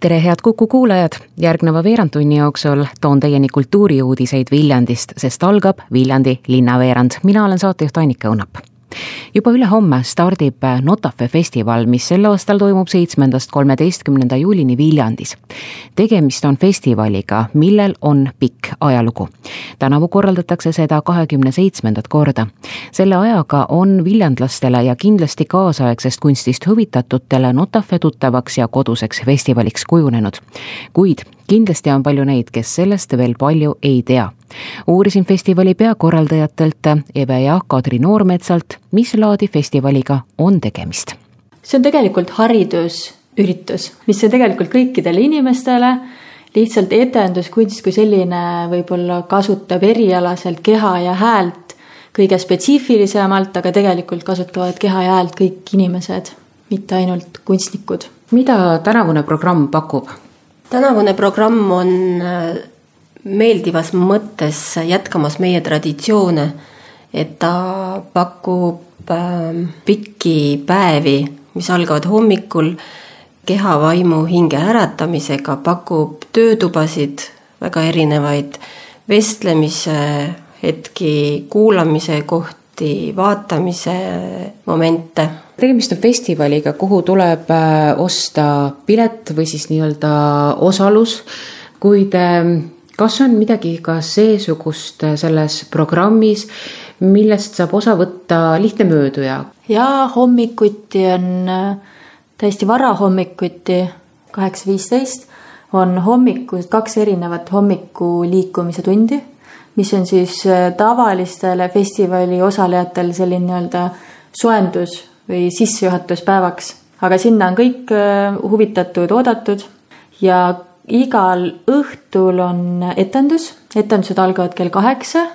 tere, head Kuku kuulajad, järgneva veerandtunni jooksul toon teieni kultuuriuudiseid Viljandist, sest algab Viljandi linnaveerand. mina olen saatejuht Annika Õunap juba ülehomme stardib Notafe festival, mis sel aastal toimub seitsmendast kolmeteistkümnenda juulini Viljandis. tegemist on festivaliga, millel on pikk ajalugu. tänavu korraldatakse seda kahekümne seitsmendat korda. selle ajaga on viljandlastele ja kindlasti kaasaegsest kunstist huvitatutele Notafe tuttavaks ja koduseks festivaliks kujunenud. kuid kindlasti on palju neid, kes sellest veel palju ei tea. Uurisin festivali peakorraldajatelt Eve ja Kadri Noormetsalt, mis laadi festivaliga on tegemist. see on tegelikult haridusüritus, mis on tegelikult kõikidele inimestele lihtsalt etenduskunst kui selline võib-olla kasutab erialaselt keha ja häält kõige spetsiifilisemalt, aga tegelikult kasutavad keha ja häält kõik inimesed, mitte ainult kunstnikud. mida tänavune programm pakub? tänavune programm on äh, meeldivas mõttes jätkamas meie traditsioone, et ta pakub ähm, pikki päevi, mis algavad hommikul keha, vaimu, hinge äratamisega, pakub töötubasid, väga erinevaid vestlemise hetki, kuulamise kohti, vaatamise momente. Tegemist on festivaliga, kuhu tuleb äh, osta pilet või siis nii-öelda osalus, kuid ähm, kas on midagi ka seesugust äh, selles programmis, millest saab osa võtta lihtne mööduja? jaa, hommikuti on äh, täiesti varahommikuti, kaheksa viisteist, on hommikus kaks erinevat hommikuliikumise tundi, mis on siis tavalistele festivali osalejatel selline nii-öelda soendus või sissejuhatuspäevaks, aga sinna on kõik äh, huvitatud oodatud ja igal õhtul on etendus, etendused algavad kell kaheksa,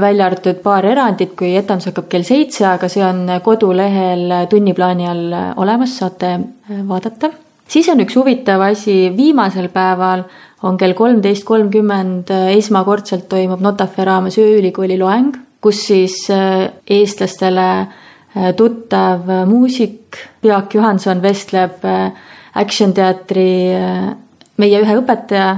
välja arvatud paar erandit, kui etendus hakkab kell seitse, aga see on kodulehel tunniplaani all olemas, saate äh, vaadata. siis on üks huvitav asi, viimasel päeval on kell kolmteist kolmkümmend äh, esmakordselt toimub Notafe raames ööülikooli loeng, kus siis eestlastele Äh, tuttav äh, muusik Jaak Johanson vestleb Action teatri meie ühe õpetaja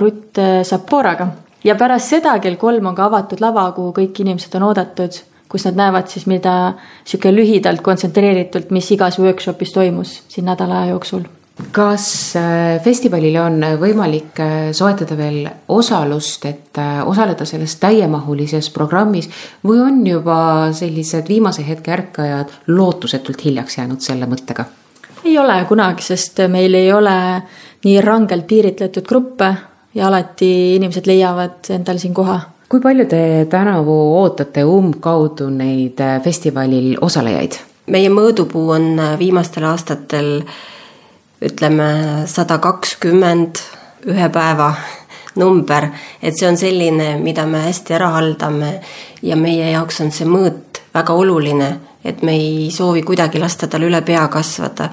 Rutt Saporaga. ja pärast seda kell kolm on ka avatud lava, kuhu kõik inimesed on oodatud, kus nad näevad siis, mida sihuke lühidalt kontsentreeritult, mis igas workshopis toimus siin nädala aja jooksul kas äh, festivalil on võimalik äh, soetada veel osalust, et äh, osaleda selles täiemahulises programmis või on juba sellised viimase hetke ärkajad lootusetult hiljaks jäänud selle mõttega? ei ole kunagi, sest meil ei ole nii rangelt piiritletud gruppe ja alati inimesed leiavad endale siin koha. kui palju te tänavu ootate umbkaudu neid festivalil osalejaid? meie mõõdupuu on viimastel aastatel ütleme sada kakskümmend ühe päeva number, et see on selline, mida me hästi ära haldame ja meie jaoks on see mõõt väga oluline, et me ei soovi kuidagi lasta tal üle pea kasvada,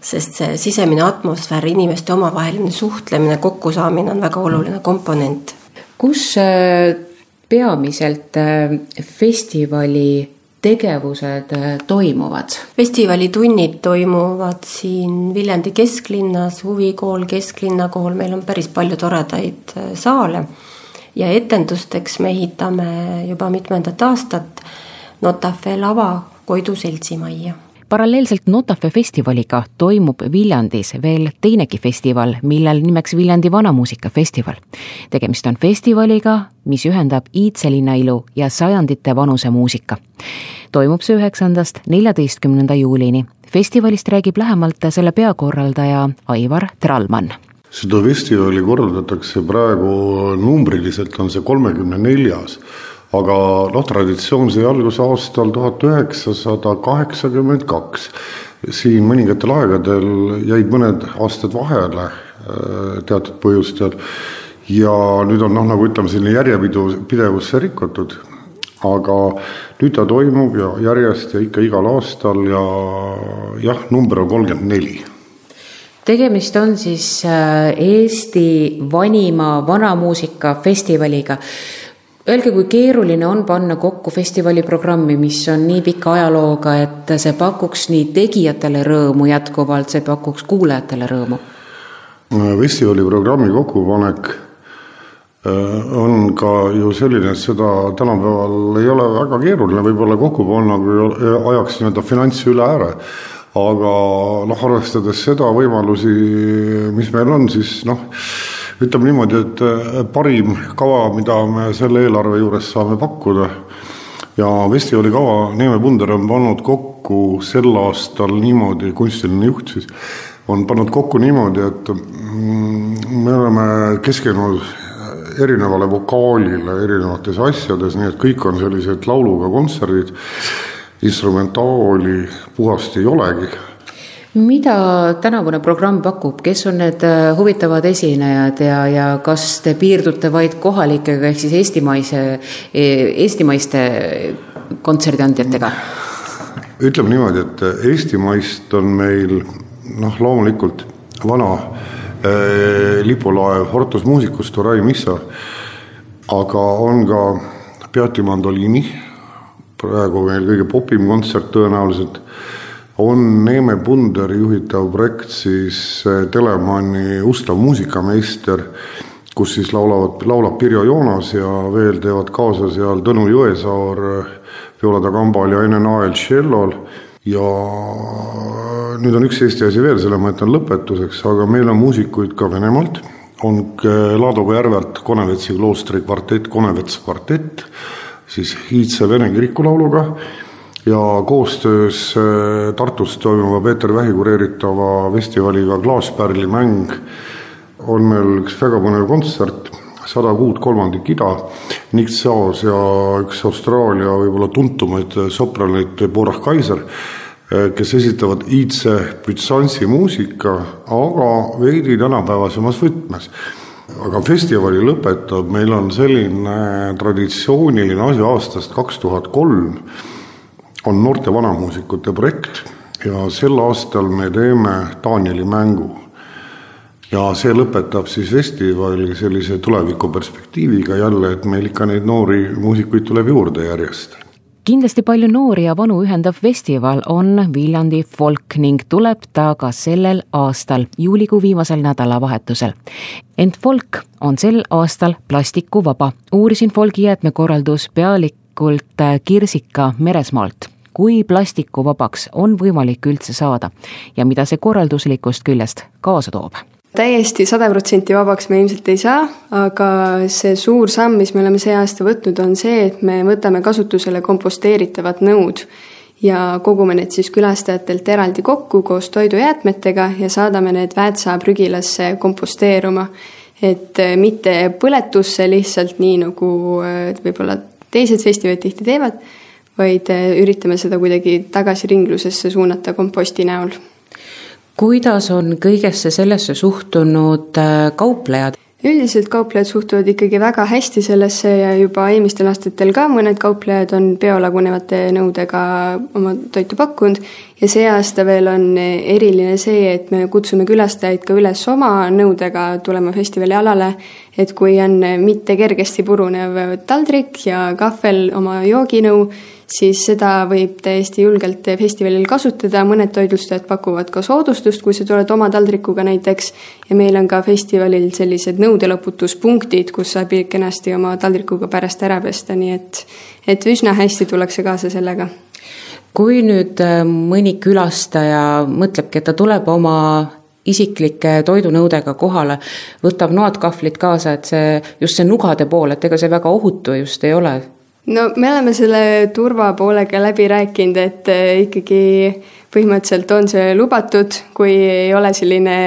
sest see sisemine atmosfäär, inimeste omavaheline suhtlemine, kokkusaamine on väga oluline komponent. kus äh, peamiselt äh, festivali tegevused äh, toimuvad? festivali toimuvad siin Viljandi kesklinnas, huvikool, kesklinnakool, meil on päris palju toredaid saale ja etendusteks me ehitame juba mitmendat aastat Notafe lava Koidu seltsimajja paralleelselt Notafe festivaliga toimub Viljandis veel teinegi festival, millel nimeks Viljandi Vanamuusikafestival. tegemist on festivaliga, mis ühendab iidselinna ilu ja sajandite vanuse muusika. toimub see üheksandast neljateistkümnenda juulini. festivalist räägib lähemalt selle peakorraldaja Aivar Tralman seda festivali korraldatakse praegu numbriliselt on see kolmekümne neljas aga noh, traditsioon sai alguse aastal tuhat üheksasada kaheksakümmend kaks. siin mõningatel aegadel jäid mõned aastad vahele äh, teatud põhjustel ja nüüd on noh, nagu ütleme, selline järjepidu, pidevus rikutud. aga nüüd ta toimub ja järjest ja ikka igal aastal ja jah, number on kolmkümmend neli tegemist on siis äh, Eesti vanima vanamuusikafestivaliga. Öelge, kui keeruline on panna kokku festivali programmi, mis on nii pika ajalooga, et see pakuks nii tegijatele rõõmu jätkuvalt, see pakuks kuulajatele rõõmu? festivali programmi kokkupanek äh, on ka ju selline, et seda tänapäeval ei ole väga keeruline võib-olla kokku panna, kui ajaks nii-öelda finantsi üle ääre aga noh, arvestades seda võimalusi, mis meil on, siis noh, ütleme niimoodi, et eh, parim kava, mida me selle eelarve juures saame pakkuda ja festivali kava Neeme Punder on pannud kokku sel aastal niimoodi, kunstiline juht siis, on pannud kokku niimoodi, et mm, me oleme keskendunud erinevale vokaalile erinevates asjades, nii et kõik on sellised lauluga kontserdid instrumentaali puhast ei olegi. Mida tänavune programm pakub, kes on need äh, huvitavad esinejad ja, ja kas te piirdute vaid kohalikega ehk siis eestimaise, e, eestimaiste kontserdiandjatega? ütleme niimoodi, et Eestimaist on meil noh, loomulikult vana äh, lipulaev Hortus Musicus Torai Missa, aga on ka Beati Mandoliini praegu meil kõige popim kontsert tõenäoliselt on Neeme Punderi juhitav projekt siis eh, Telemanni ustav muusikameister, kus siis laulavad, laulab Pirjo Joonas ja veel teevad kaasa seal Tõnu Jõesaar viola da gambal ja Ene Nael tšellol. Ja nüüd on üks Eesti asi veel, selle ma jätan lõpetuseks, aga meil on muusikuid ka Venemaalt, on Laadoga järvelt Konevetsi kloostri kvartett, Konevets kvartett siis iidse vene kirikulauluga ja koostöös äh, Tartus toimuva Peeter Vähi kureeritava festivaliga Klaaspärli mäng on meil üks väga põnev kontsert, sada kuud kolmandik ida, Nick Saos ja üks Austraalia võib-olla tuntumaid sopraneid Deborah Kaiser, äh, kes esitavad iidse bütsansi muusika, aga veidi tänapäevasemas võtmes. Aga festivali lõpetab, meil on selline traditsiooniline asi aastast kaks tuhat kolm, on noorte vanamuusikute projekt ja sel aastal me teeme Danieli mängu. ja see lõpetab siis festivali sellise tulevikuperspektiiviga jälle, et meil ikka neid noori muusikuid tuleb juurde järjest kindlasti palju noori ja vanu ühendav festival on Viljandi folk ning tuleb ta ka sellel aastal, juulikuu viimasel nädalavahetusel. ent folk on sel aastal plastikuvaba. uurisin folgi jäätmekorraldus pealikult Kirsika Meresmaalt kui plastikuvabaks on võimalik üldse saada ja mida see korralduslikust küljest kaasa toob täiesti sada protsenti vabaks me ilmselt ei saa, aga see suur samm, mis me oleme see aasta võtnud, on see, et me võtame kasutusele komposteeritavad nõud ja kogume need siis külastajatelt eraldi kokku koos toidujäätmetega ja saadame need Väätsa prügilasse komposteeruma. et äh, mitte põletusse lihtsalt nii, nagu äh, võib-olla teised festivalid tihti teevad, vaid äh, üritame seda kuidagi tagasi ringlusesse suunata komposti näol kuidas on kõigesse sellesse suhtunud äh, kauplejad? Üldiselt kauplejad suhtuvad ikkagi väga hästi sellesse ja juba eelmistel aastatel ka mõned kauplejad on biolagunevate nõudega oma toitu pakkunud. Ja see aasta veel on eriline see, et me kutsume külastajaid ka üles oma nõudega tulema festivali alale, et kui on mitte kergesti purunev taldrik ja kahvel oma jooginõu, siis seda võib täiesti julgelt festivalil kasutada, mõned toitlustajad pakuvad ka soodustust, kui sa tuled oma taldrikuga näiteks. ja meil on ka festivalil sellised nõudelõputuspunktid, kus saab kenasti oma taldrikuga pärast ära pesta, nii et, et üsna hästi tullakse kaasa sellega. kui nüüd äh, mõni külastaja mõtlebki, et ta tuleb oma isiklike toidunõudega kohale, võtab noad-kahvlid kaasa, et see, just see nugade pool, et ega see väga ohutu just ei ole no me oleme selle turvapoolega läbi rääkinud, et äh, ikkagi põhimõtteliselt on see lubatud, kui ei ole selline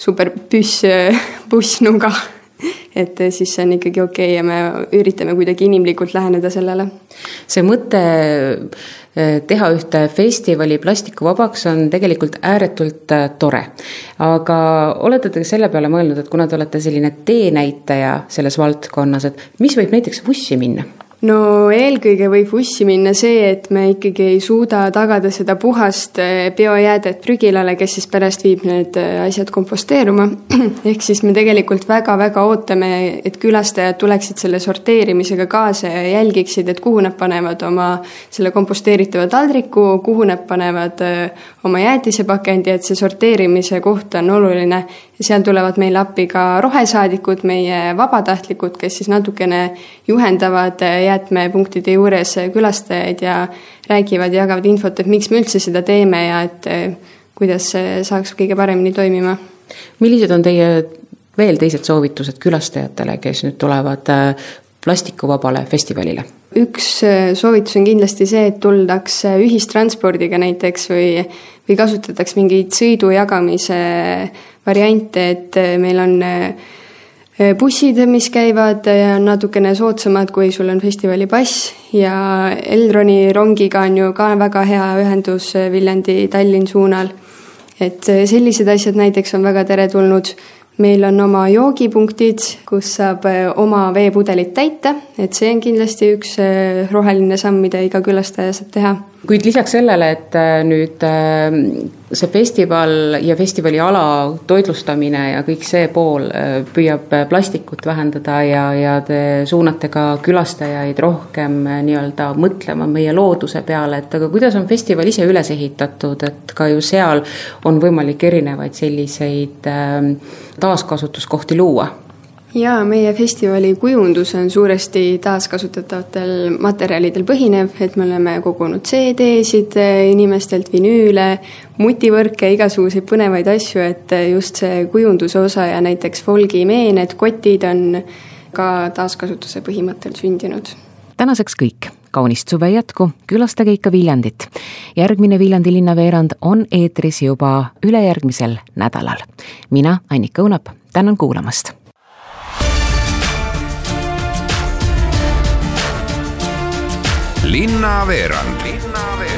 super püss, bussnuga. et äh, siis see on ikkagi okei okay ja me üritame kuidagi inimlikult läheneda sellele. see mõte äh, teha ühte festivali plastikuvabaks on tegelikult ääretult tore. aga olete te selle peale mõelnud, et kuna te olete selline teenäitaja selles valdkonnas, et mis võib näiteks vussi minna? No eelkõige võib vussi minna see, et me ikkagi ei suuda tagada seda puhast eh, biojäädet prügilale, kes siis pärast viib need eh, asjad komposteeruma. ehk siis me tegelikult väga-väga ootame, et külastajad tuleksid selle sorteerimisega kaasa ja jälgiksid, et kuhu nad panevad oma selle komposteeritava taldriku, kuhu nad panevad eh, oma jäätisepakendi, et see sorteerimise koht on oluline ja seal tulevad meile appi ka rohesaadikud, meie vabatahtlikud, kes siis natukene juhendavad jäätmepunktide juures külastajaid ja räägivad ja jagavad infot, et miks me üldse seda teeme ja et kuidas see saaks kõige paremini toimima. millised on teie veel teised soovitused külastajatele, kes nüüd tulevad äh, plastikuvabale festivalile? üks äh, soovitus on kindlasti see, et tuldaks äh, ühistranspordiga näiteks või, või kasutataks mingeid sõidu jagamise variante, et äh, meil on bussid, mis käivad natukene soodsamad, kui sul on festivalipass ja Elroni rongiga on ju ka väga hea ühendus Viljandi-Tallinn suunal. et sellised asjad näiteks on väga teretulnud meil on oma joogipunktid, kus saab äh, oma veepudelit täita, et see on kindlasti üks äh, roheline samm, mida iga külastaja saab teha. Kuid lisaks sellele, et äh, nüüd see festival ja festivali ala toitlustamine ja kõik see pool püüab plastikut vähendada ja, ja te suunate ka külastajaid rohkem nii-öelda mõtlema meie looduse peale, et aga kuidas on festival ise üles ehitatud, et ka ju seal on võimalik erinevaid selliseid taaskasutuskohti luua jaa, meie festivali kujundus on suuresti taaskasutatavatel materjalidel põhinev, et me oleme kogunud CD-sid inimestelt, vinüüle, mutivõrke, igasuguseid põnevaid asju, et just see kujunduse osa ja näiteks folgimeened, kotid on ka taaskasutuse põhimõttel sündinud. tänaseks kõik, kaunist suve jätku, külastage ikka Viljandit. järgmine Viljandi linnaveerand on eetris juba ülejärgmisel nädalal. mina, Annika Õunap, tänan kuulamast linnaveerand. linnaveerand